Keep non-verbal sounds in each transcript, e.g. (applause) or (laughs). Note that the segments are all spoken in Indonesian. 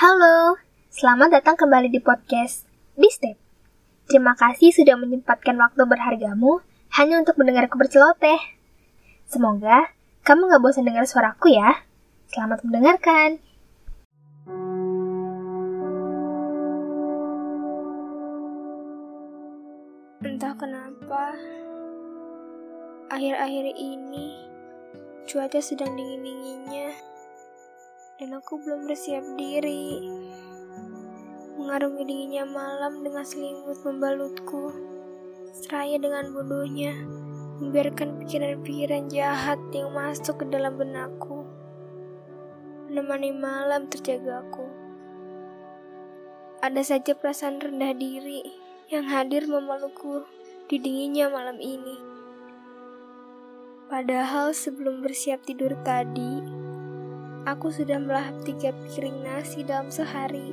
Halo, selamat datang kembali di podcast di Step. Terima kasih sudah menyempatkan waktu berhargamu hanya untuk mendengarku berceloteh. Semoga kamu gak bosan dengar suaraku ya. Selamat mendengarkan. Entah kenapa, akhir-akhir ini cuaca sedang dingin-dinginnya dan aku belum bersiap diri. Mengarungi dinginnya malam dengan selimut membalutku, seraya dengan bodohnya, membiarkan pikiran-pikiran jahat yang masuk ke dalam benakku, menemani malam terjagaku. Ada saja perasaan rendah diri yang hadir memelukku di dinginnya malam ini. Padahal sebelum bersiap tidur tadi, aku sudah melahap tiga piring nasi dalam sehari.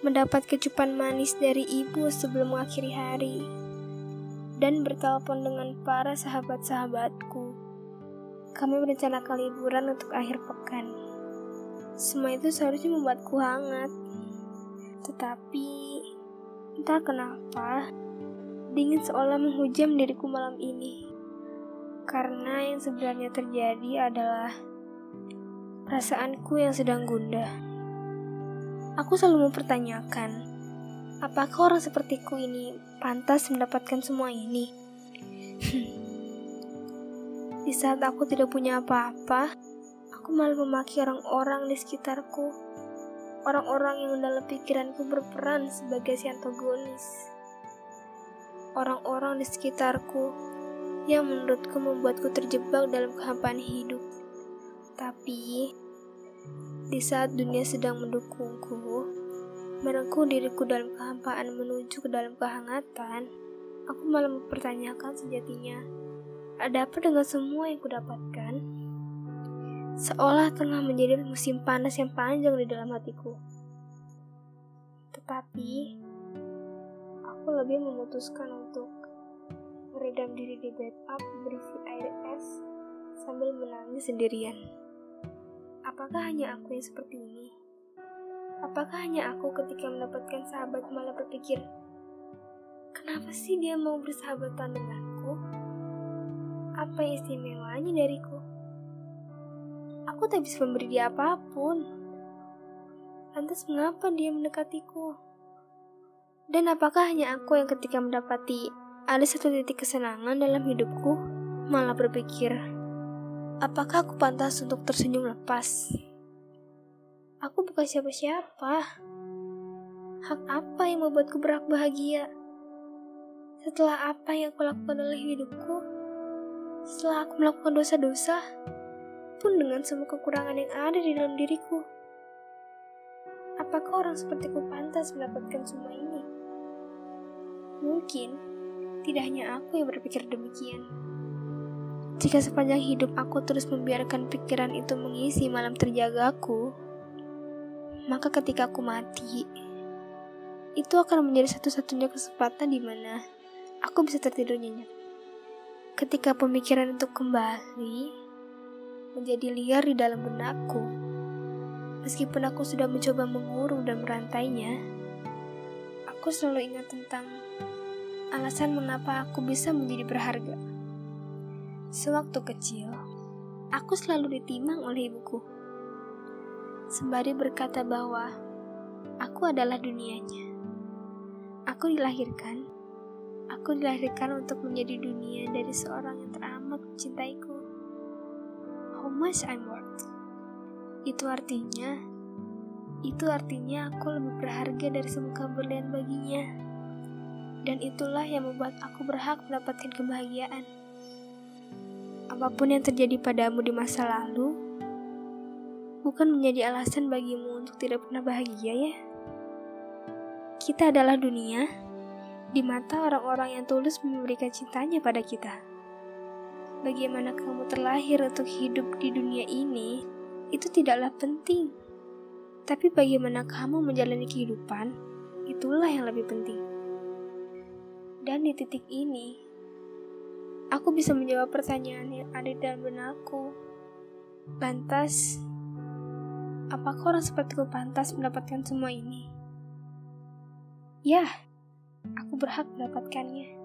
Mendapat kecupan manis dari ibu sebelum mengakhiri hari. Dan bertelepon dengan para sahabat-sahabatku. Kami merencanakan liburan untuk akhir pekan. Semua itu seharusnya membuatku hangat. Tetapi, entah kenapa, dingin seolah menghujam diriku malam ini. Karena yang sebenarnya terjadi adalah perasaanku yang sedang gundah. Aku selalu mempertanyakan, apakah orang sepertiku ini pantas mendapatkan semua ini? (laughs) di saat aku tidak punya apa-apa, aku malah memaki orang-orang di sekitarku. Orang-orang yang dalam pikiranku berperan sebagai si antagonis. Orang-orang di sekitarku yang menurutku membuatku terjebak dalam kehampaan hidup. Tapi, di saat dunia sedang mendukungku, merengkuh diriku dalam kehampaan menuju ke dalam kehangatan, aku malah mempertanyakan sejatinya, ada apa dengan semua yang kudapatkan? Seolah tengah menjadi musim panas yang panjang di dalam hatiku. Tetapi, aku lebih memutuskan untuk meredam diri di bathtub berisi air es sambil menangis sendirian. Apakah hanya aku yang seperti ini? Apakah hanya aku ketika mendapatkan sahabat malah berpikir, kenapa sih dia mau bersahabatan denganku? Apa istimewanya dariku? Aku tak bisa memberi dia apa pun. Lantas mengapa dia mendekatiku? Dan apakah hanya aku yang ketika mendapati ada satu titik kesenangan dalam hidupku, malah berpikir, apakah aku pantas untuk tersenyum lepas? Aku bukan siapa-siapa. Hak apa yang membuatku berhak bahagia? Setelah apa yang aku lakukan dalam hidupku, setelah aku melakukan dosa-dosa, pun dengan semua kekurangan yang ada di dalam diriku. Apakah orang sepertiku pantas mendapatkan semua ini? Mungkin tidak hanya aku yang berpikir demikian. Jika sepanjang hidup aku terus membiarkan pikiran itu mengisi malam terjagaku, maka ketika aku mati, itu akan menjadi satu-satunya kesempatan di mana aku bisa tertidur nyenyak. Ketika pemikiran itu kembali, menjadi liar di dalam benakku. Meskipun aku sudah mencoba mengurung dan merantainya, aku selalu ingat tentang alasan mengapa aku bisa menjadi berharga. Sewaktu kecil, aku selalu ditimang oleh ibuku. Sembari berkata bahwa aku adalah dunianya. Aku dilahirkan, aku dilahirkan untuk menjadi dunia dari seorang yang teramat mencintaiku how much I'm worth. Itu artinya, itu artinya aku lebih berharga dari semua berlian baginya. Dan itulah yang membuat aku berhak mendapatkan kebahagiaan. Apa pun yang terjadi padamu di masa lalu, bukan menjadi alasan bagimu untuk tidak pernah bahagia ya. Kita adalah dunia, di mata orang-orang yang tulus memberikan cintanya pada kita bagaimana kamu terlahir untuk hidup di dunia ini, itu tidaklah penting. Tapi bagaimana kamu menjalani kehidupan, itulah yang lebih penting. Dan di titik ini, aku bisa menjawab pertanyaan yang ada dalam benakku. Lantas, apakah orang sepertiku pantas mendapatkan semua ini? Ya, aku berhak mendapatkannya.